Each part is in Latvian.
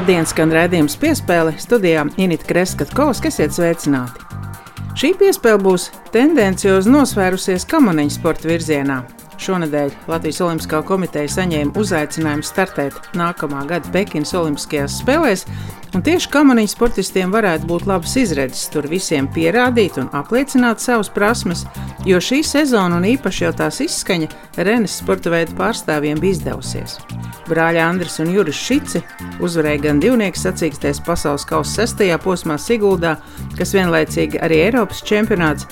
Labdien, skan redzējums piespēle studijā Inita Kreskavs, kas iet sveicināti. Šī piespēle būs tendenciozi nosvērusies kamaniņu sporta virzienā. Šonadēļ Latvijas Olimpiskā komiteja saņēma uzaicinājumu startēt nākamā gada Pekinas Olimpiskajās spēlēs, un tieši kamaniņu sportistiem varētu būt labas izredzes tur visiem pierādīt un apliecināt savas prasmes, jo šī sezona un īpaši jau tās izskaņa Renes sporta veidu pārstāvjiem bija izdevusies. Brāļa Andris un Juris Šici uzvarēja gan divnieku sacīkstēs pasaules kausa sestajā posmā Siguldā, kas vienlaicīgi arī Eiropas čempionāts,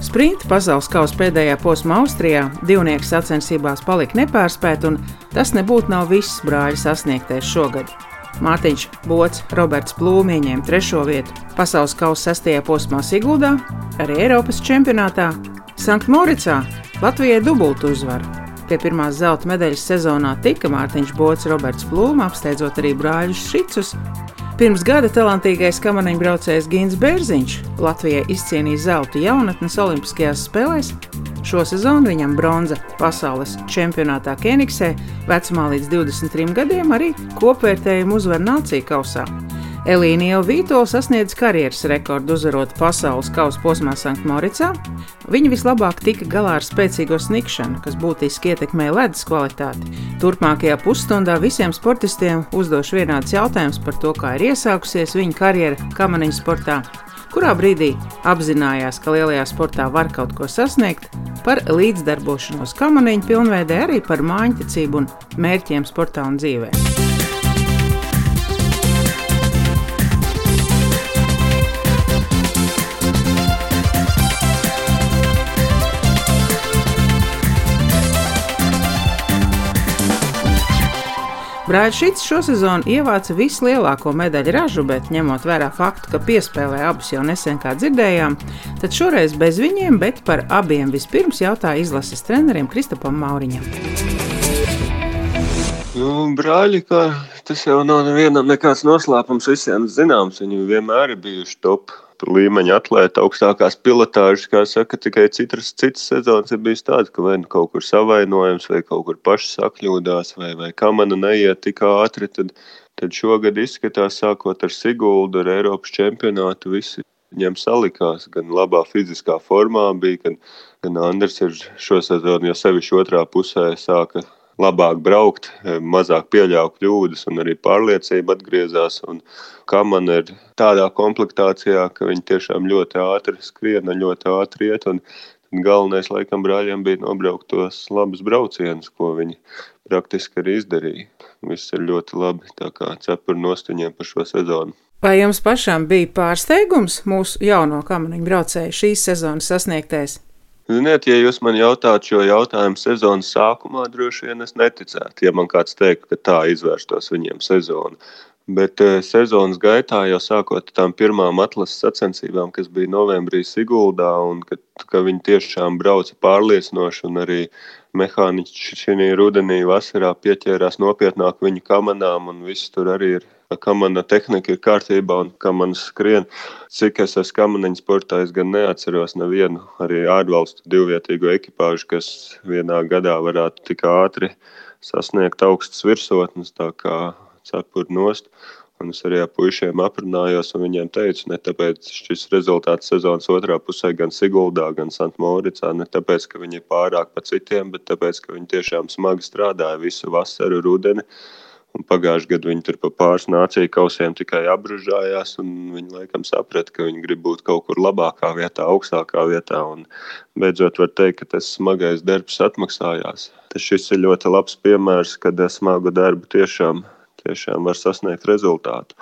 Sprinta pasaules kausa pēdējā posma Austrijā divnieku sacensībās palika nepārspēt, un tas nebūtu nav viss brāļa sasniegtais šogad. Mārtiņš Bots, Roberts Plūms ieņēma trešo vietu pasaules kausa sastajā posmā Siguldā, arī Eiropas čempionātā Sanktmoricā Latvijai dubultu uzvaru. Pie pirmās zelta medaļas sezonā tika Mārtiņš Bots, Roberts Plūms, apsteidzot arī brāļus Šicus, Pirms gada talantīgais kamaniņu braucējs Gins Bērziņš Latvijai izcīnīja zeltu jaunatnes Olimpiskajās spēlēs. Šo sezonu viņam bronza pasaules čempionātā Kenigsē, vecumā līdz 23 gadiem, arī kopvērtējumu uzvar nāciju kausā. Elīna jau Vītola sasniedz karjeras rekordu uzvarot pasaules kausa posmā Sanktmoricā. Viņa vislabāk tika galā ar spēcīgo snikšanu, kas būtiski ietekmē ledus kvalitāti. Turpmākajā pusstundā visiem sportistiem uzdošu vienādus jautājumus par to, kā ir iesākusies viņa karjera kamaniņu sportā, kurā brīdī apzinājās, ka lielajā sportā var kaut ko sasniegt, par līdzdarbošanos kamaniņu pilnveidē, arī par mājiņticību un mērķiem sportā un dzīvēm. Brāļs Šits šo sezonu ievāca vislielāko medaļu ražu, bet ņemot vērā faktu, ka piespēlē abus jau nesen kā dzirdējām, tad šoreiz bez viņiem, bet par abiem vispirms jautāja izlases trenerim Kristapam Mauriņam. Nu, brāļi, kā tas jau nav nevienam nekāds noslēpums, visiem zināms, viņi vienmēr ir bijuši top līmeņa atlēta, augstākās pilotāžas, kā saka, tikai citas, citas sezonas ir bijis tāds, ka vai nu kaut kur savainojams, vai kaut kur paši sakļūdās, vai, vai kamana neiet tik ātri, tad, tad šogad izskatās, sākot ar Siguldu, ar Eiropas čempionātu, visi viņiem salikās, gan labā fiziskā formā bija, gan, gan Andrs ir šo sezonu jau sevišķi otrā pusē sāka labāk braukt, eh, mazāk pieļaut kļūdas, un arī pārliecība atgriezās. Kā man ir tādā komplektācijā, ka viņi tiešām ļoti ātri skrien, ļoti ātri iet. Galvenais, laikam, brāļiem bija nobraukt tos labus braucienus, ko viņi praktiski arī izdarīja. Viss ir ļoti labi, tā kā cepuri nostaņiem par šo sezonu. Vai jums pašām bija pārsteigums mūsu jauno kamaniņu braucēju šīs sezonas sasniegtais? Ziniet, ja jūs man jautātu šo jautājumu sezonas sākumā, droši vien es neticētu, ja man kāds teiktu, ka tā izvērstos viņiem sezona. Bet eh, sezonas gaitā, jau sākot ar tām pirmām atlases sacensībām, kas bija novembrī Siguldā, un ka, ka viņi tiešām brauca pārliecinoši, un arī mehāniķi šī rudenī, vasarā pieķērās nopietnāk viņu kamanām, un viss tur arī ir kā mana tehnika ir kārtībā un kā man skrien. Cik es esmu kamaniņu sportā, es gan neatceros nevienu arī ārvalstu divvietīgu ekipāžu, kas vienā gadā varētu tik ātri sasniegt augstas virsotnes, tā kā cepuri nost. Un es arī ar puišiem aprunājos, un viņiem teicu, ne tāpēc šis rezultāts sezonas otrā pusē gan Siguldā, gan Santmoricā, ne tāpēc, ka viņi ir pārāk pa citiem, bet tāpēc, ka viņi tiešām smagi strādāja visu vasaru, rudeni. Un pagājušajā gadā viņi tur pa pāris nāciju kausiem tikai apbružājās. Viņi laikam saprata, ka viņi grib būt kaut kur labākā vietā, augstākā vietā. Un beidzot, var teikt, ka tas smagais darbs atmaksājās. Tas ir ļoti labs piemērs, kad smagu darbu tiešām, tiešām var sasniegt rezultātu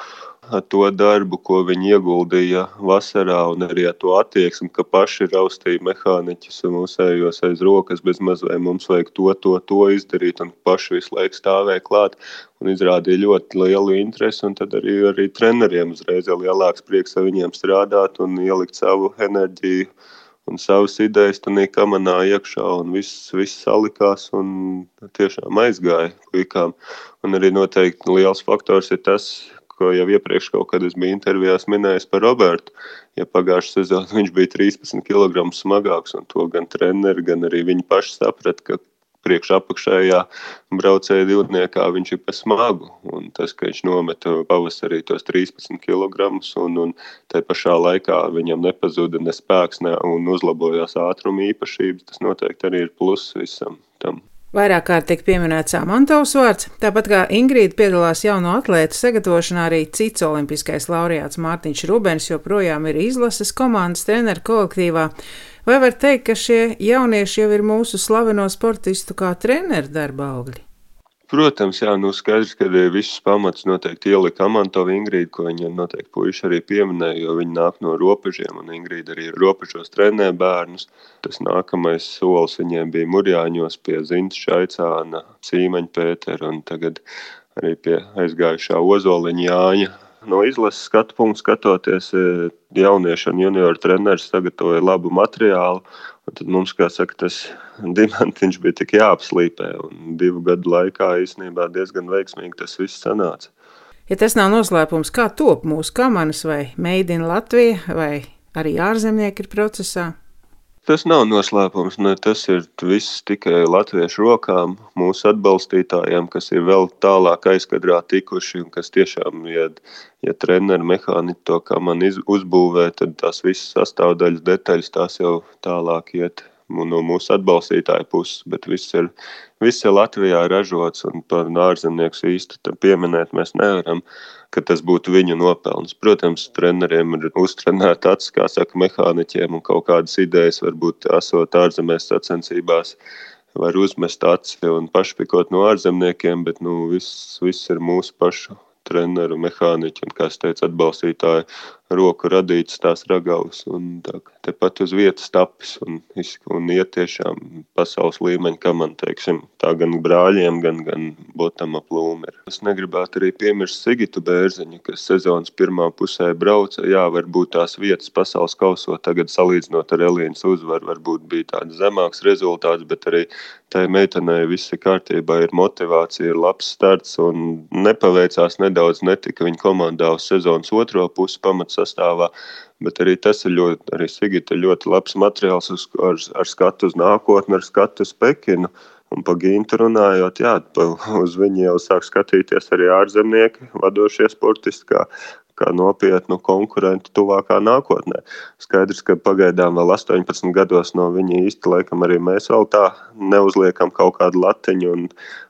to darbu, ko viņi ieguldīja vasarā, un arī ar to attieksmi, ka paši raustīja mehāniķus un mūsējos aiz rokas, bez maz vai mums vajag to, to, to izdarīt, un paši visu laiku stāvēja klāt un izrādīja ļoti lielu interesi, tad arī, arī treneriem uzreiz ir lielāks prieks ar viņiem strādāt un ielikt savu enerģiju un savas idejas tam kamanā iekšā, un viss, viss salikās un tiešām aizgāja puikām. Un arī noteikti liels faktors ir tas, ko jau iepriekš kaut kad es biju intervijās minējis par Robertu. Ja pagājušā sezonā viņš bija 13 kg smagāks, un to gan treneri, gan arī viņi paši saprata, ka priekšapakšējā braucēja divniekā viņš ir pa smagu. Un tas, ka viņš nometa pavasarī tos 13 kg un, un tai pašā laikā viņam nepazuda ne spēks ne, un uzlabojās ātruma īpašības, tas noteikti arī ir pluss visam tam. Vairāk kārt tiek pieminēts Amantovs vārds, tāpat kā Ingrīda piedalās jauno atlētu sagatavošanā, arī cits olimpiskais laureāts Mārtiņš Rubens joprojām ir izlases komandas treneru kolektīvā. Vai var teikt, ka šie jaunieši jau ir mūsu slaveno sportistu kā treneru darba augļi? Protams, jā, nu skaidrs, ka visus pamats noteikti ielika Amantova Ingrīda, ko viņa noteikti puiši arī pieminēja, jo viņa nāk no robežiem, un Ingrīda arī robežos trenē bērnus. Tas nākamais solis viņiem bija Murjāņos pie Zintas Šaicāna, Cīmeņa Pētera, un tagad arī pie aizgājušā Ozoliņa Jāņa no izlases skatu punktu skatoties, e, jaunieši un junioru treneris sagatavoja labu materiālu. Tad mums, kā saka, tas diamantiņš bija tik jāapslīpē. Un divu gadu laikā īstenībā diezgan veiksmīgi tas viss sanāca. Ja tas nav noslēpums, kā top mūsu kamanas vai meidina Latvija, vai arī ārzemnieki ir procesā? Tas nav noslēpums. Ne, tas ir viss tikai latviešu rokām, mūsu atbalstītājiem, kas ir vēl tālāk aizkadrā tikuši un kas tiešām, ja, ja treneri mehāniķi to kā man iz, uzbūvē, tad tās visas sastāvdaļas detaļas tās jau tālāk iet no mūsu atbalstītāju puses, bet viss ir, viss ir Latvijā ražots un par ārzemnieku īsti pieminēt mēs nevaram ka tas būtu viņu nopelns. Protams, treneriem ir uztrenēta acis, kā saka, mehāniķiem, un kaut kādas idejas varbūt esot ārzemēs sacensībās. Var uzmest aci un pašpikot no ārzemniekiem, bet nu, viss, viss ir mūsu pašu treneru, mehāniķu un, kā es teicu, atbalstītāju roku radītas tās ragavas. Un tā, tepat uz vietas tapis un, un iet tiešām pasaules līmeņa, kā man teiksim, tā gan brāļiem, gan, gan botam ap lūmeri. Es negribētu arī piemirst Sigitu Bērziņu, kas sezonas pirmā pusē brauca. Jā, varbūt tās vietas pasaules kausot tagad salīdzinot ar Elīnas uzvaru, varbūt bija tāds zemāks rezultāts, bet arī tai meitenei viss ir kārtībā, ir motivācija, ir labs starts un nepaveicās nedaudz netika viņa komandā uz sezonas otro pusi pamats sastāvā. Bet arī tas ir ļoti, arī Sigita ļoti labs materiāls uz, ar, ar skatu uz nākotni, ar skatu uz Pekinu. Un par Gintu runājot, jā, uz viņu jau sāk skatīties arī ārzemnieki, vadošie sportisti, kā, kā nopietnu konkurentu tuvākā nākotnē. Skaidrs, ka pagaidām vēl 18 gados no viņa īsti laikam arī mēs vēl tā neuzliekam kaut kādu latiņu.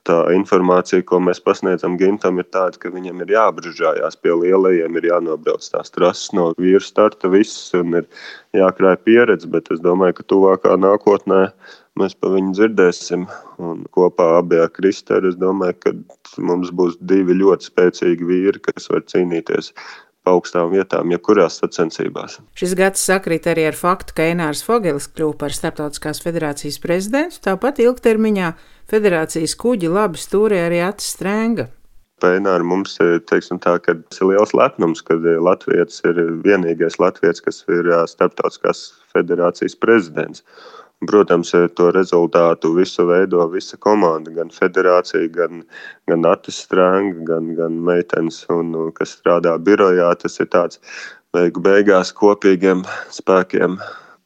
Tā informācija, ko mēs pasniedzam Gintam, ir tāda, ka viņam ir jābrīžājās pie lielajiem, ir jānobrauc tās trases no vīru starta, viss un ir jākrāj pieredze, bet es domāju, ka tuvākā nākotnē mēs par viņu dzirdēsim. Un kopā abi ar Kristēru es domāju, ka mums būs divi ļoti spēcīgi vīri, kas var cīnīties pa augstām vietām, jebkurās sacensībās. Šis gads sakrīt arī ar faktu, ka Enārs Fogelis kļuva par Startautiskās federācijas prezidentu, tāpat ilgtermiņā federācijas kuģi labi stūrē arī acis strēnga. Pēnāri mums ir tā, ir liels lepnums, ka Latvijas ir vienīgais Latvijas, kas ir starptautiskās federācijas prezidents. Protams, to rezultātu visu veido visa komanda, gan federācija, gan, gan Atis Strānga, gan, gan meitenes, un, kas strādā birojā. Tas ir tāds beigu beigās kopīgiem spēkiem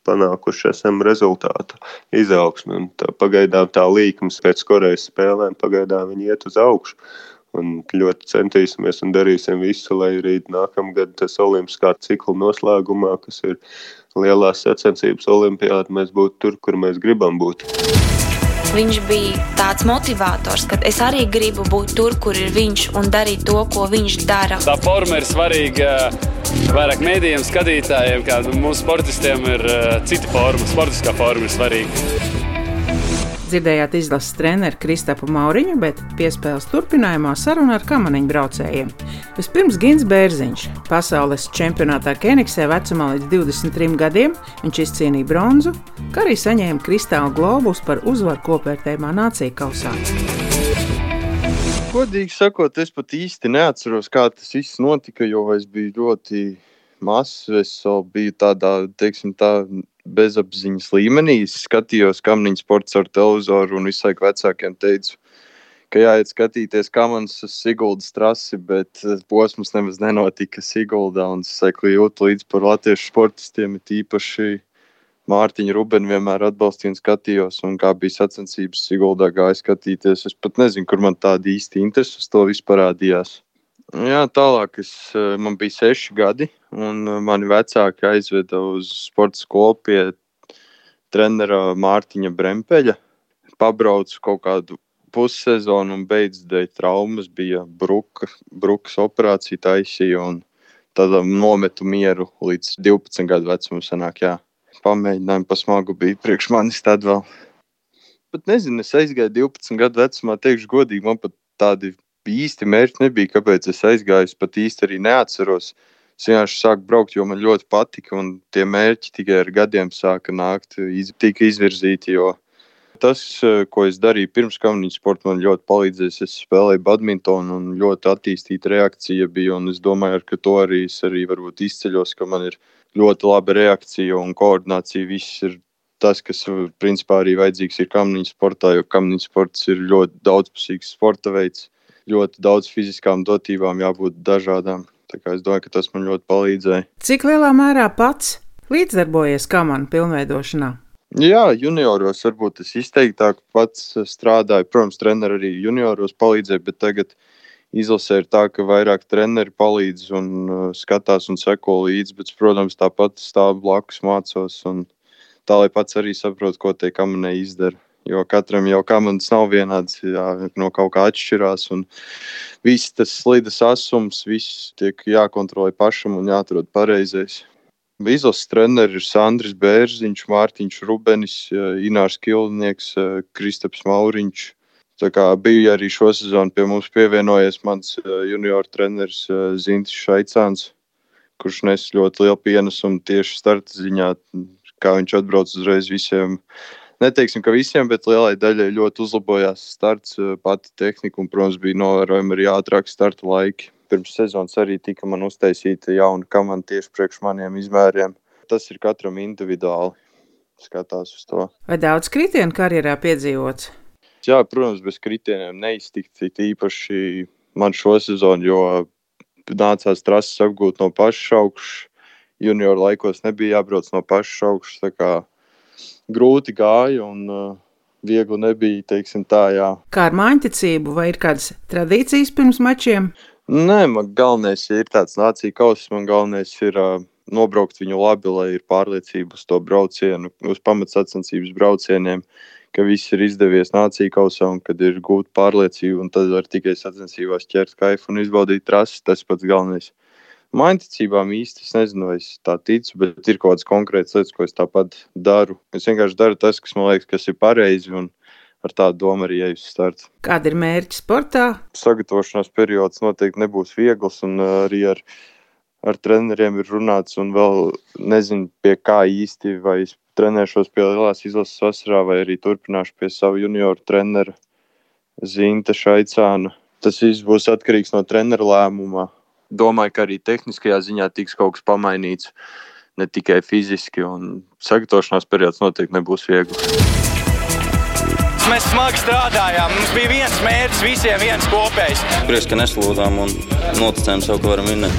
panākuši esam rezultātu izaugsmi. Un tā, pagaidām tā līkums pēc Korejas spēlēm pagaidām viņi iet uz augšu. Un ļoti centīsimies un darīsim visu, lai arī nākamgad tas olimpiskā cikla noslēgumā, kas ir lielās sacensības olimpiāda, mēs būtu tur, kur mēs gribam būt. Viņš bija tāds motivators, ka es arī gribu būt tur, kur ir viņš un darīt to, ko viņš dara. Tā forma ir svarīga vairāk mēdījiem, skatītājiem, kā mūsu sportistiem ir eh, cita forma. Sportiskā forma ir svarīga. Dzirdējāt izlases treneru Kristapu Mauriņu, bet piespēles turpinājumā saruna ar kamaniņu braucējiem. Vispirms Gins Bērziņš. Pasaules čempionātā Kenigsē vecumā līdz 23 gadiem viņš izcīnīja bronzu, kā arī saņēma kristālu globus par uzvaru kopvērtējumā nācija kausā. Godīgi sakot, es pat īsti neatceros, kā tas viss notika, jo es biju ļoti mazs. Es biju tādā, teiksim, tā, bezapziņas līmenī. Es skatījos kamniņu sports ar televizoru un visu laiku vecākiem teicu, ka jāiet skatīties kamanas uz Siguldas trasi, bet eh, posms nemaz nenotika Siguldā. Un es jūtu līdz par latviešu sportistiem, it īpaši Mārtiņu Rubenu vienmēr atbalstīju un skatījos, un kā bija sacensības Siguldā gāja skatīties. Es pat nezinu, kur man tāda īsti interese uz to vispār parādījās. Jā, tālāk es, eh, man bija seši gadi, un eh, mani vecāki aizveda uz sporta skolu pie trenera Mārtiņa Brempeļa. Pabraucu kaut kādu pussezonu un beidzu dēļ traumas. Bija bruka, brukas operācija taisīja un tad nometu mieru līdz 12 gadu vecumam. Sanāk, jā. Pamēģinājumu pasmagu bija priekš manis tad vēl. Pat nezinu, es aizgāju 12 gadu vecumā, teikšu godīgi, man pat tādi īsti mērķi nebija, kāpēc es aizgāju. Es pat īsti arī neatceros. Es vienkārši sāku braukt, jo man ļoti patika, un tie mērķi tikai ar gadiem sāka nākt, iz, tika izvirzīti. Tas, ko es darīju pirms kamniņa sporta, man ļoti palīdzēs. Es spēlēju badmintonu, un ļoti attīstīta reakcija bija. Es domāju, ka to arī es arī izceļos, ka man ir ļoti laba reakcija un koordinācija. Viss ir tas, kas principā arī vajadzīgs ir kamniņa sportā, jo kamniņa sports ir ļoti daudzpusīgs sporta veids ļoti daudz fiziskām dotībām jābūt dažādām. Es domāju, ka tas man ļoti palīdzēja. Cik lielā mērā pats līdzdarbojies kamanu pilnveidošanā? Jā, junioros varbūt es izteiktāk pats strādāju. Protams, treneri arī junioros palīdzēja, bet tagad izlasē ir tā, ka vairāk treneri palīdz un uh, skatās un seko līdzi. Bet, protams, tāpat stāv blakus mācos un tā, lai pats arī saprotu, ko tie kamanē izdara. Jo katram jau komandas nav vienāds, jā, no kaut kā atšķirās. Viss tas slīdas asums, viss tiek jākontrolē pašam un jāatrod pareizais. Izlases treneris ir Sandrs Bērziņš, Mārtiņš Rubenis, Inārs Kilnieks, Kristaps Mauriņš. Tā kā bija arī šo sezonu pie mums pievienojies mans junior treneris Zintis Šaicāns, kurš nes ļoti lielu pienesumu tieši starta ziņā, kā viņš atbrauc uzreiz visiem neteiksim, ka visiem, bet lielai daļai ļoti uzlabojās starts, eh, pati tehnika un, protams, bija novērojami arī ātrāk starta laiki. Pirms sezonas arī tika man uztaisīta jauna komanda tieši priekš maniem izmēriem. Tas ir katram individuāli. Skatās uz to. Vai daudz kritienu karjerā piedzīvots? Jā, protams, bez kritieniem neiztikt. Īpaši man šo sezonu, jo nācās trases apgūt no paša augšas. Junior laikos nebija jābrauc no paša augšas grūti gāja un uh, viegli nebija. Tā, jā. Kā ar mājiņticību, vai ir kādas tradīcijas pirms mačiem? Nē, man galvenais ja ir tāds nācija kausa. Man galvenais ir uh, nobraukt viņu labi, lai ir pārliecība uz to braucienu, uz pamatsacensības braucieniem, ka viss ir izdevies nācija kausā un kad ir gūta pārliecība. Tad var tikai sacensībās ķert kaifu un izbaudīt trasi. Tas pats galvenais. Mainticībām īsti es nezinu, vai es tā ticu, bet ir kaut kādas konkrētas lietas, ko es tāpat daru. Es vienkārši daru tas, kas man liekas, kas ir pareizi. Ar tādu domu arī eju uz startu. Kāda ir mērķa sportā? Sagatavošanās periods noteikti nebūs viegls, un uh, arī ar, ar treneriem ir runāts, un vēl nezinu, pie kā īsti. Vai es trenēšos pie lielās izlases vasarā, vai arī turpināšu pie sava junioru trenera Zinta Šaicāna. Tas viss būs atkarīgs no treneru lēmuma domāju, ka arī tehniskajā ziņā tiks kaut kas pamainīts. Ne tikai fiziski, un sagatavošanās periods noteikti nebūs viegls. Mēs smagi strādājām. Mums bija viens mērķis, visiem viens kopējs. Prieks, ka neslūdzām un noticējām sev, ka varam vinnēt.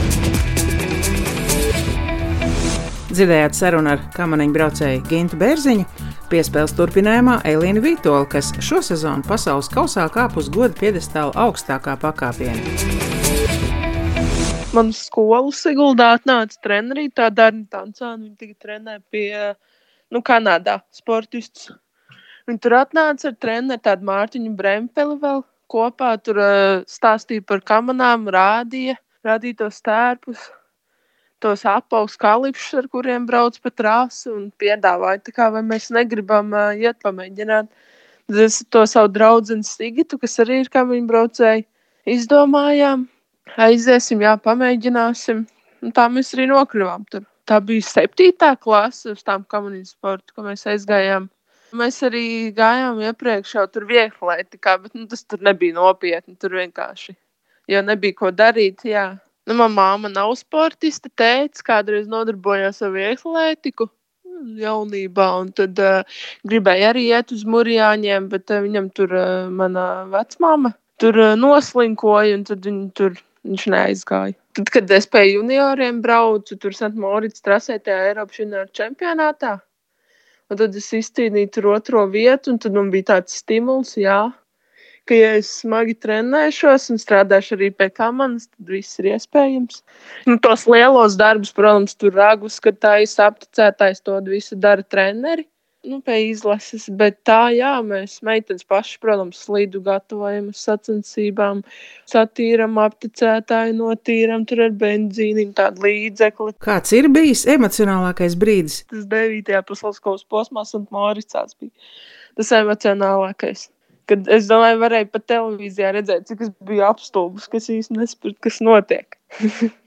Dzirdējāt sarunu ar kamaniņu braucēju Gintu Bērziņu. Piespēles turpinājumā Elīna Vitola, kas šo sezonu pasaules kausā kāp uz godu piedestāla augstākā pakāpienā manu skolu Siguldā atnāca trenerī, tā Dārna Tancāna. Viņa tagad trenē pie, nu, Kanādā sportistus. Viņa tur atnāca ar treneru tādu Mārtiņu Brempeli vēl kopā. Tur uh, stāstīja par kamanām, rādīja, rādīja tos tērpus, tos apaus kalipšus, ar kuriem brauc pa trasi un piedāvāja, tā kā vai mēs negribam uh, iet pamēģināt. Tad es to savu draugu Sigitu, kas arī ir kā viņa braucēji, izdomājām aiziesim, jā, pamēģināsim. Un tā mēs arī nokļuvām tur. Tā bija septītā klase uz tām komunijas sporta, ko mēs aizgājām. Mēs arī gājām iepriekš jau tur vieglietikā, bet nu, tas tur nebija nopietni. Tur vienkārši, jo nebija ko darīt, jā. Nu, manā māma nav sportiste, teica, kādreiz nodarbojās ar vieglietību jaunībā, un tad uh, gribēja arī iet uz mūrjāņiem, bet uh, viņam tur uh, mana vecmāma tur uh, noslinkoja, un tad viņi tur viņš neaizgāja. Tad, kad es pie junioriem braucu, tur Santmorits trasē tajā Eiropas junioru čempionātā, Un tad es izcīnīju tur otro vietu, un tad man bija tāds stimuls, jā, ka, ja es smagi trenēšos un strādāšu arī pie komandas, tad viss ir iespējams. Nu, tos lielos darbus, protams, tur ragus, kad tā ir apticētājs, to visu dara treneri nu, pie izlases. Bet tā, jā, mēs meitenes paši, protams, slīdu gatavojamies sacensībām, satīram, apticētāju notīram, tur ar benzīnu, tādu līdzekli. Kāds ir bijis emocionālākais brīdis? Tas 9. pasaules kausa posmā, un Moricās bija tas emocionālākais. Kad es domāju, varēju pat televīzijā redzēt, cik es biju apstulbis, kas īstenībā nesaprot, kas notiek.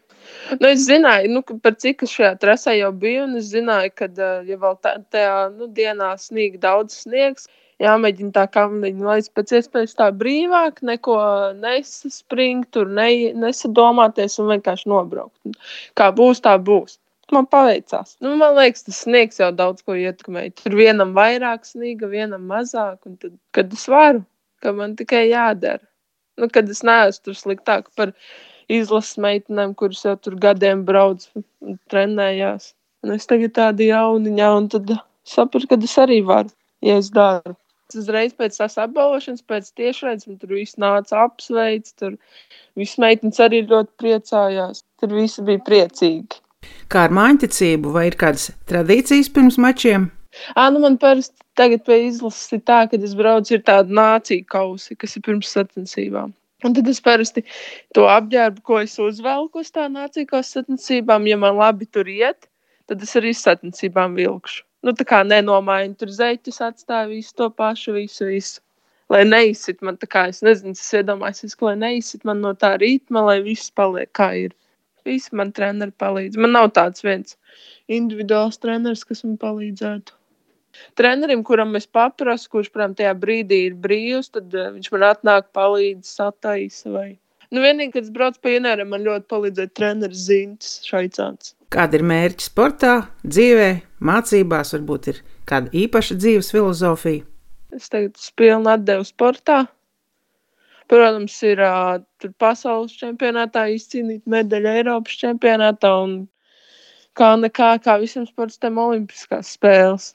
Nu, es zināju, nu, par cik es šajā trasē jau biju, un es zināju, ka, ja vēl tā, tajā nu, dienā snīg daudz sniegs, jāmēģina tā kā līdz pēc iespējas tā brīvāk, neko nesaspringt, tur ne, nesadomāties un vienkārši nobraukt. Kā būs, tā būs. Man paveicās. Nu, man liekas, tas sniegs jau daudz ko ietekmē. Tur vienam vairāk sniega, vienam mazāk, un tad, kad es varu, ka man tikai jādara. Nu, kad es neesmu tur sliktāk par viņu izlases meitenēm, kuras jau tur gadiem brauc un trenējās. Un es tagad tādu jauniņā, un tad sapratu, ka es arī varu, ja es daru. Uzreiz pēc tās apbalvošanas, pēc tiešraides, man tur viss nāca apsveic, tur viss meitenes arī ļoti priecājās. Tur visi bija priecīgi. Kā ar mājiņticību, vai ir kādas tradīcijas pirms mačiem? Ā, nu man parasti tagad pie izlases ir tā, ka es braucu, ir tāda nācija kausi, kas ir pirms sacensībām. Un tad es parasti to apģērbu, ko es uzvelku uz tā nācīgās sacensībām, ja man labi tur iet, tad es arī sacensībām vilkšu. Nu, tā kā nenomaiņu tur zeķus atstāju visu to pašu, visu, visu. Lai neizsit man, tā kā es nezinu, es iedomājos, ka lai neizsit man no tā ritma, lai viss paliek kā ir. Visi man treneri palīdz. Man nav tāds viens individuāls treneris, kas man palīdzētu trenerim, kuram es paprasu, kurš, protams, tajā brīdī ir brīvs, tad uh, viņš man atnāk, palīdz, sataisa. Vai... Nu, vienīgi, kad es braucu pie Inēra, man ļoti palīdzēja treneris Zintis Šaicāns. Kāda ir mērķi sportā, dzīvē, mācībās, varbūt ir kāda īpaša dzīves filozofija? Es tagad pilnu atdevu sportā. Protams, ir uh, pasaules čempionātā izcīnīt medaļu Eiropas čempionātā un kā nekā, kā visiem sportiem, olimpiskās spēles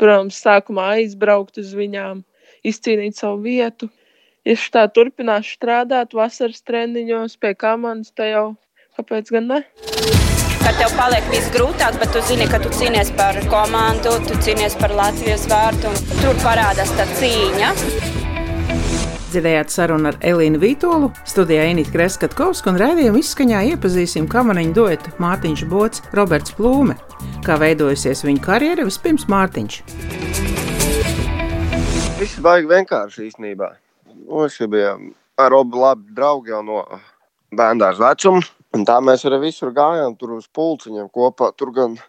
protams, sākumā aizbraukt uz viņām, izcīnīt savu vietu. Ja tā turpināšu strādāt vasaras treniņos pie komandas, tad jau kāpēc gan ne? Kad tev paliek viss grūtāk, bet tu zini, ka tu cīnies par komandu, tu cīnies par Latvijas vārtu, un tur parādās tā cīņa. Dzirdējāt sarunu ar Elīnu Vītolu, studijā Inīti Kreskatkovska un raidījumu izskaņā iepazīsim kamaniņu duetu Mārtiņš Bots, Roberts Plūme. Kā veidojusies viņa karjera, vispirms Mārtiņš. Viss baigi vienkārši īstenībā. Mums bija ar Robu labi draugi jau no bērnās vecuma. Un tā mēs arī visur gājām, tur uz pulciņiem kopā. Tur gan,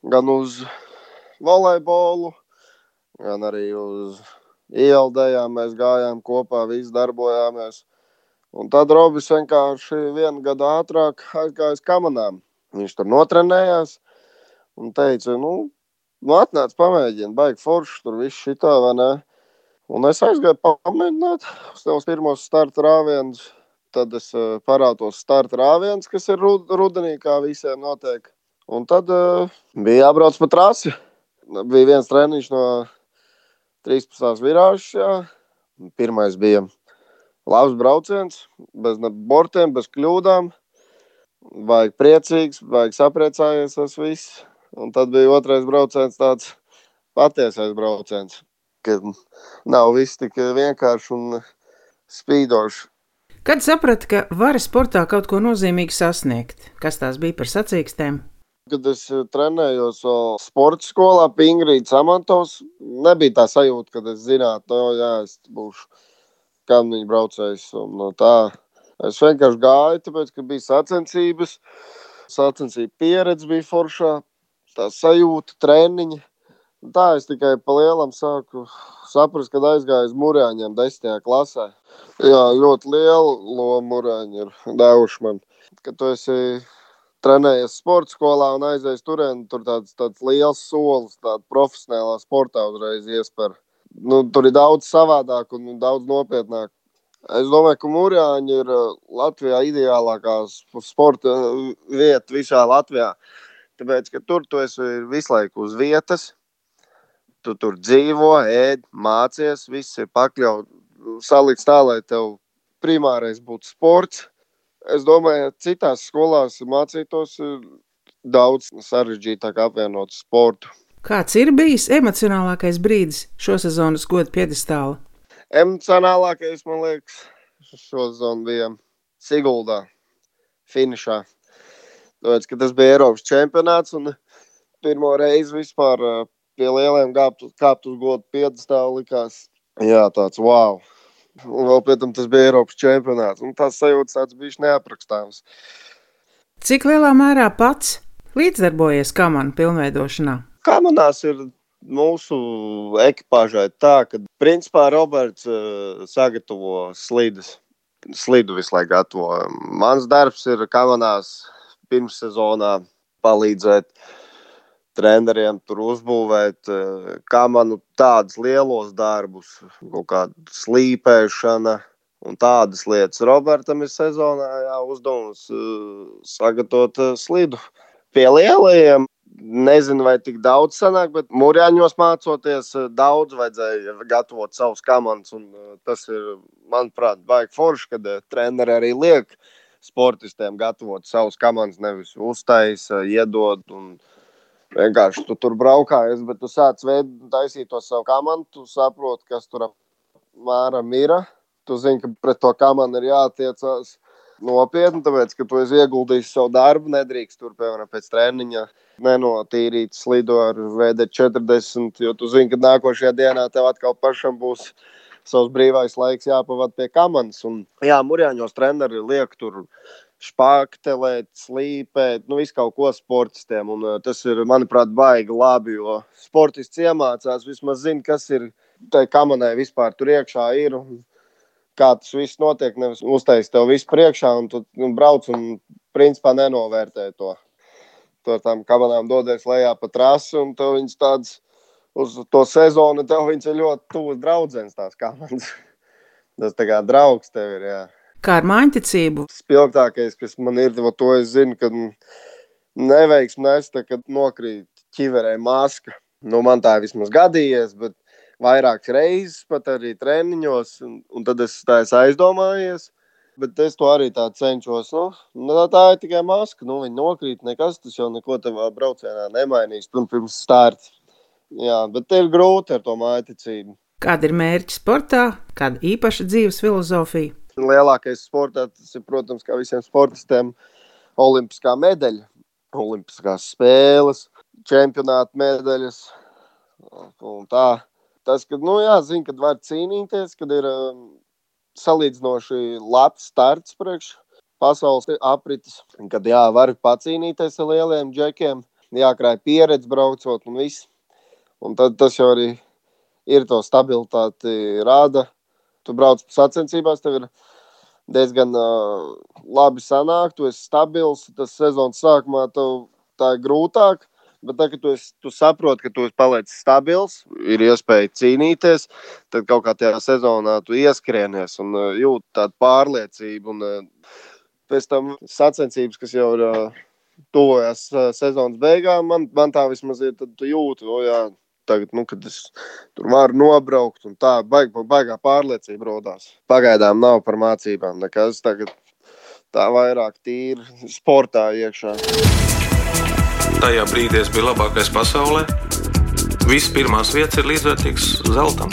gan uz volejbolu, gan arī uz ieldējām, mēs gājām kopā, visi darbojāmies. Un tad Robis vienkārši vienu gadu ātrāk aizgāja uz kamerām. Viņš tur notrenējās un teica, nu, nu atnāc, pamēģini, baigi forši, tur viss šitā, vai ne? Un es aizgāju pamēģināt uz tos pirmos starta rāvienus. Tad es uh, parādos starta rāviens, kas ir rud rudenī, kā visiem notiek. Un tad uh, bija jābrauc pa trasi. Bija viens treniņš no 13. virāžas. Jā. Pirmais bija labs brauciens, bez bortiem, bez kļūdām. Vajag priecīgs, vajag sapriecājies tas viss. Un tad bija otrais brauciens, tāds patiesais brauciens, kad nav viss tik vienkārši un spīdoši. Kad saprati, ka vari sportā kaut ko nozīmīgi sasniegt, kas tās bija par sacīkstēm? Kad es eh, trenējos sporta skolā, pie Ingrīdas Amantovas, nebija tā sajūta, ka es zinātu, no, jā, es būšu kamniņu braucējs. No tā es vienkārši gāju, tāpēc, ka bija sacensības, sacensību pieredze bija foršā, tā sajūta, treniņi. Tā es tikai pa lielam sāku saprast, kad aizgāju uz mūrāņiem desmitajā klasē. Jā, ļoti lielu lomu mūrāņi ir devuši man. Kad tu esi trenējies sporta skolā un aizies turien, tur tāds, tāds liels solis, tāda profesionālā sportā uzreiz iespēja. Nu, tur ir daudz savādāk un daudz nopietnāk. Es domāju, ka Mūrjāņi ir uh, Latvijā ideālākā sporta uh, vieta visā Latvijā. Tāpēc, ka tur tu esi visu laiku uz vietas, Tu tur dzīvo, ēd, mācies, viss ir pakļauts, salikts tā, lai tev primārais būtu sports. Es domāju, ka citās skolās mācītos daudz sarežģītāk apvienot sportu. Kāds ir bijis emocionālākais brīdis šo sezonas godu piedestāla? Emocionālākais, man liekas, šo sezonu bija Siguldā, finišā. Tāpēc, tas bija Eiropas čempionāts un pirmo reizi vispār pie lieliem kāpt, kāpt uz godu piedestāla likās, jā, tāds wow. Un vēl pēc tam tas bija Eiropas čempionāts. Un tās sajūtas tāds bija neaprakstāms. Cik lielā mērā pats līdzdarbojies kamanu pilnveidošanā? Kamanās ir mūsu ekipāžai tā, ka principā Roberts uh, sagatavo slīdus. Slidu visu laiku gatavo. Mans darbs ir kamanās pirmssezonā palīdzēt treneriem tur uzbūvēt, kā man tādus lielos darbus, kaut kāda slīpēšana un tādas lietas. Robertam ir sezonā jā, uzdevums sagatavot slidu. Pie lielajiem nezinu, vai tik daudz sanāk, bet mūrjāņos mācoties, daudz vajadzēja gatavot savus komandas. Tas ir, manuprāt, baigi forši, kad treneri arī liek sportistiem gatavot savus komandas, nevis uztaisa, iedod. Un, vienkārši tu tur braukājies, bet tu sāc taisīt to savu komandu, tu saproti, kas tur apmēram ir. Tu zini, ka pret to komandu ir jātiecās nopietni, tāpēc, ka tu esi ieguldījis savu darbu, nedrīkst tur, piemēram, pēc treniņa nenotīrīt slidu ar VD40, jo tu zini, ka nākošajā dienā tev atkal pašam būs savs brīvais laiks jāpavada pie komandas. Un, jā, Mūrjāņos treneri liek tur spāktelēt, slīpēt, nu, visu kaut ko sportistiem. Un, uh, tas ir, manuprāt, baigi labi, jo sportists iemācās, vismaz zina, kas ir tajā kamanē vispār tur iekšā ir. Un, kā tas viss notiek, nevis uztaisīt tev visu priekšā, un tu nu, brauc un principā nenovērtē to. To tam kamerām dodies lejā pa trasi, un tev viņas tādas uz to sezonu, tev viņas ir ļoti tuvas draudzenes tās kameras. tas tā kā draugs tev ir, jā. Kā ar mājiņticību? Spilgtākais, kas man ir, to es zinu, kad neveiksmi nesta, kad nokrīt ķiverē maska. Nu, man tā vismaz gadījies, bet vairākas reizes pat arī treniņos, un, un tad es tā esmu aizdomājies. Bet es to arī tā cenšos. Nu, nu, tā, tā ir tikai maska. Nu, viņa nokrīt, nekas tas jau neko tavā braucienā nemainīs. Pirms starta. Jā, bet ir grūti ar to mājticību. Kāda ir mērķa sportā, kāda īpaša dzīves filozofija? Lielākais sportā tas ir, protams, kā visiem sportistiem, olimpiskā medaļa, olimpiskās spēles, čempionāta medaļas. Tas, ka, nu, jā, zin, kad var cīnīties, kad ir um, salīdzinoši labs starts priekš pasaules aprites, kad jā, var pacīnīties ar lieliem džekiem, jākrāj pieredze braucot un viss. Un tad tas jau arī ir to stabilitāti rāda tu brauc sacensībās, tev ir diezgan uh, labi sanāk, tu esi stabils. Tas sezonas sākumā tev tā ir grūtāk. Bet, tā, kad tu, esi, tu saproti, ka tu esi palicis stabils, ir iespēja cīnīties, tad kaut kā tajā sezonā tu ieskrienies un uh, jūti tādu pārliecību. Un, uh, pēc tam sacensības, kas jau ir uh, tuvojas uh, sezonas beigām, man, man tā vismaz ir, tad tu jūti, o, jā, tagad, nu, kad es tur varu nobraukt, un tā baig, baigā pārliecība rodās. Pagaidām nav par mācībām nekas. Tagad tā vairāk tīri sportā iekšā. Tajā brīdī es biju labākais pasaulē. Visas pirmās vietas ir līdzvērtīgas zeltam.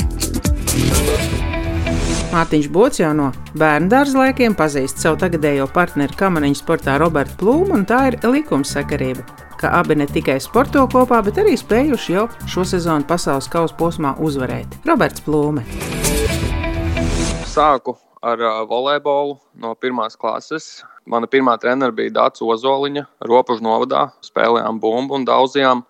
Mārtiņš Bots jau no bērnu dārza laikiem pazīst savu tagadējo partneri kamaniņu sportā Robertu Plūmu, un tā ir likumsakarība ka abi ne tikai sporto kopā, bet arī spējuši jau šo sezonu pasaules kausa posmā uzvarēt. Roberts Plūme. Sāku ar uh, volejbolu no pirmās klases. Mana pirmā treneris bija Dārts Ozoliņa, Ropažu novadā. Spēlējām bumbu un daudzījām.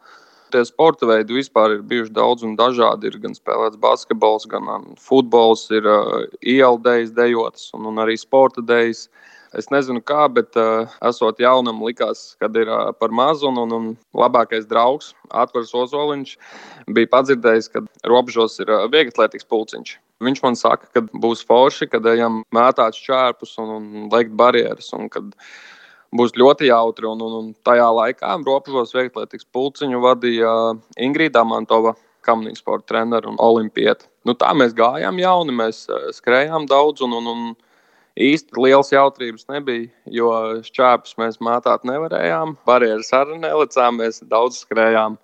Tie sporta veidi vispār ir bijuši daudz un dažādi. Ir gan spēlēts basketbols, gan futbols, ir uh, ieldējis, dejotas un, un arī sporta dejas. Uh, Es nezinu, kā, bet uh, esot jaunam, likās, ka ir uh, par mazu. Un, un, un labākais draugs, Atvars Ozoliņš, bija padzirdējis, ka robežos ir uh, vieglatlētīgs pulciņš. Viņš man saka, ka būs forši, kad ejam mētāt šķērpus un, un liekt barjeras. Un, kad, Būs ļoti jautri. Un, un, un tajā laikā robežos vieglatlētīgs pulciņu vadīja Ingrīda Mantova. kamniņu sporta treneru un olimpieti. Nu, tā mēs gājām jauni, mēs skrējām daudz un, un, un īsti liels jautrības nebija, jo šķēpus mēs mātāt nevarējām, barjeras arī nelicām, mēs daudz skrējām.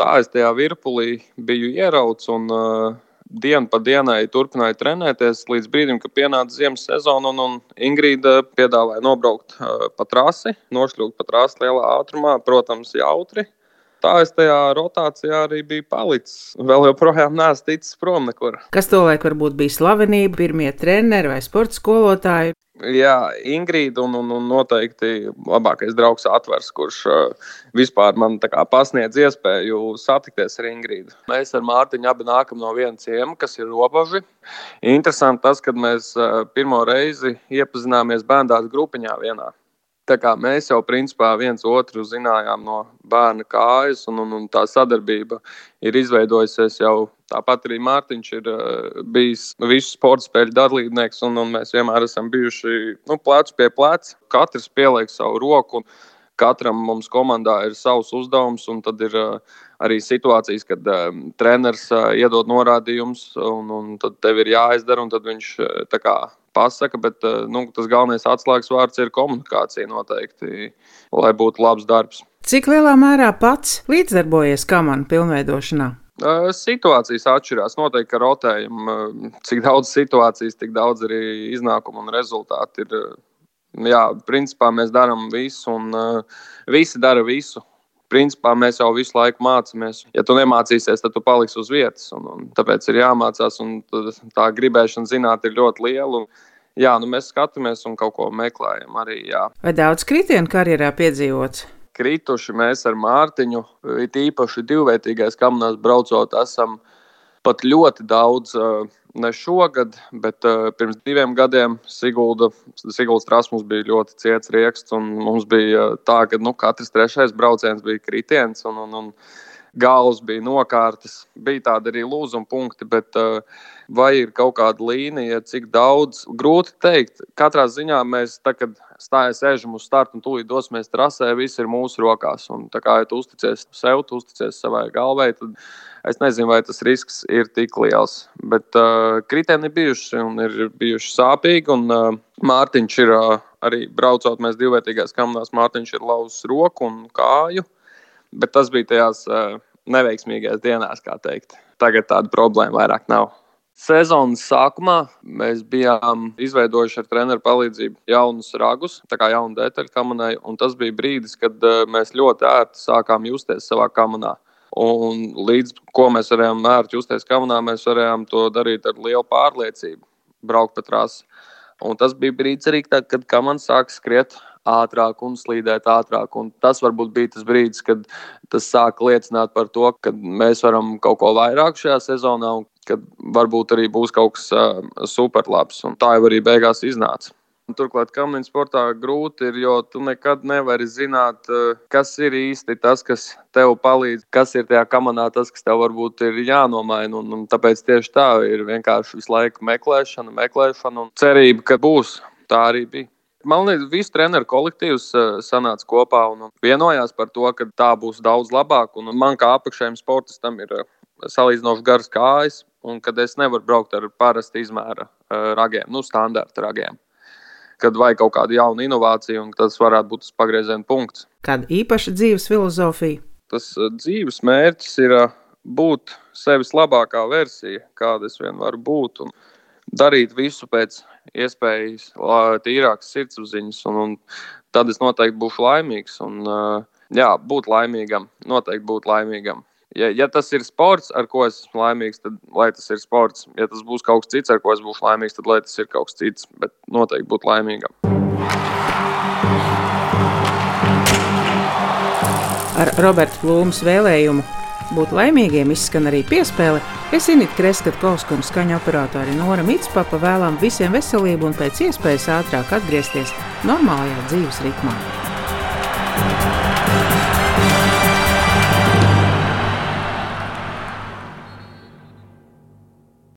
Tā es tajā virpulī biju ierauts un uh, dienu pa dienai turpināju trenēties līdz brīdim, kad pienāca ziemas sezona. Un, un Ingrīda piedāvāja nobraukt uh, pa trasi, nošļūt pa trasi lielā ātrumā, protams, jautri. Tā es tajā rotācijā arī biju palicis. Vēl joprojām neesmu ticis prom nekur. Kas tolaik varbūt bija slavenība, pirmie treneri vai sporta skolotāji? Jā, Ingrīda un, un, un noteikti labākais draugs Atvers, kurš uh, vispār man pasniedz iespēju satikties ar Ingrīdu. Mēs ar Mārtiņu abi nākam no viena ciema, kas ir robeži. Interesanti tas, kad mēs uh, pirmo reizi iepazināmies bērnu grupiņā vienā. Tā kā mēs jau principā viens otru zinājām no bērna kājas, un, un, un tā sadarbība ir izveidojusies jau tāpat. Arī Mārtiņš ir uh, bijis visu sporta spēļu dalībnieks, un, un mēs vienmēr esam bijuši nu, plecu pie pleca. Katrs pieliek savu roku. Katram mums komandā ir savs uzdevums, un tad ir uh, arī situācijas, kad uh, treneris uh, iedod norādījumus, un, un tad tev ir jāizdara, un tad viņš uh, kā, pasaka, bet eh, nu, tas galvenais atslēgas vārds ir komunikācija noteikti, lai būtu labs darbs. Cik lielā mērā pats līdzdarbojies kamanu pilnveidošanā? Eh, situācijas atšķirās. Noteikti, ka rotējam, eh, cik daudz situācijas, tik daudz arī iznākumu un rezultātu ir. Jā, principā mēs darām visu, un visi dara visu principā mēs jau visu laiku mācāmies. Ja tu nemācīsies, tad tu paliksi uz vietas. Un, un tāpēc ir jāmācās, un tā gribēšana zināt ir ļoti liela. Un, jā, nu mēs skatāmies un kaut ko meklējam arī. Jā. Vai daudz kritienu karjerā piedzīvots? Krituši mēs ar Mārtiņu, it īpaši divveitīgais kamanās braucot, esam pat ļoti daudz. Uh, ne šogad, bet uh, pirms diviem gadiem Sigulda, Siguldas trasmas bija ļoti ciets rieksts. Mums bija uh, tā, ka nu, katrs trešais brauciens bija kritiens. Un, un, un, Gals bija nokārtas, bija tādi arī lūzuma punkti, bet uh, vai ir kaut kāda līnija, cik daudz, grūti pateikt. Katrā ziņā mēs, tā, kad stājamies, ejam uz startu un tūlīt dosimies trasē, viss ir mūsu rokās. Un, kā ja tu uzticies sev, tu uzticies savai galvai, tad Es nezinu, vai tas risks ir tik liels. Bet uh, kritieni ir bijuši un ir bijuši sāpīgi. Un, uh, Mārtiņš ir uh, arī braucot, mēs divvērtīgās kamerās, Mārtiņš ir lauzis roku un kāju. Bet tas bija tajās uh, neveiksmīgajās dienās, kā teikt. Tagad tāda problēma vairāk nav. Sezonas sākumā mēs bijām izveidojuši ar treneru palīdzību jaunus ragus, tā kā jaunu detaļu kamanai. Tas bija brīdis, kad uh, mēs ļoti ērti sākām justies savā kamanā. Un līdz ko mēs varējām mērķi justies kamanā, mēs varējām to darīt ar lielu pārliecību, braukt pa trasi. Un tas bija brīdis arī, tad, kad kamans sāk skriet ātrāk un slīdēt ātrāk. Un tas varbūt bija tas brīdis, kad tas sāk liecināt par to, ka mēs varam kaut ko vairāk šajā sezonā, un ka varbūt arī būs kaut kas uh, superlabs. Un tā jau arī beigās iznāca. Turklāt, kamieņa sportā grūti ir, jo tu nekad nevari zināt, kas ir īsti tas, kas tev palīdz, kas ir tajā kamanā, tas, kas tev varbūt ir jānomaina. Un, un tāpēc tieši tā ir vienkārši visu laiku meklēšana, meklēšana un cerība, ka būs. Tā arī bija. Man liekas, viss treneru kolektīvs sanāca kopā un vienojās par to, ka tā būs daudz labāk. Un man kā apakšējiem sportistam ir salīdzinoši garas kājas, un kad es nevaru braukt ar parasta izmēra ragiem, nu, standarta ragiem kad vajag kaut kādu jaunu inovāciju, un tas varētu būt tas pagrieziena punkts. Kāda īpaša dzīves filozofija? Tas uh, dzīves mērķis ir uh, būt sevis labākā versija, kāda es vien varu būt, un darīt visu pēc iespējas tīrākas sirdsapziņas, un, un tad es noteikti būšu laimīgs. Un, jā, būt laimīgam, noteikti būt laimīgam ja, ja tas ir sports, ar ko es esmu laimīgs, tad lai tas ir sports. Ja tas būs kaut kas cits, ar ko es būšu laimīgs, tad lai tas ir kaut kas cits. Bet noteikti būt laimīgam. Ar Roberta Plūmas vēlējumu būt laimīgiem izskan arī piespēle. Es Inītu Kreskatu Kausku un skaņu operātori Nora Mitspapa vēlām visiem veselību un pēc iespējas ātrāk atgriezties normālajā dzīves ritmā.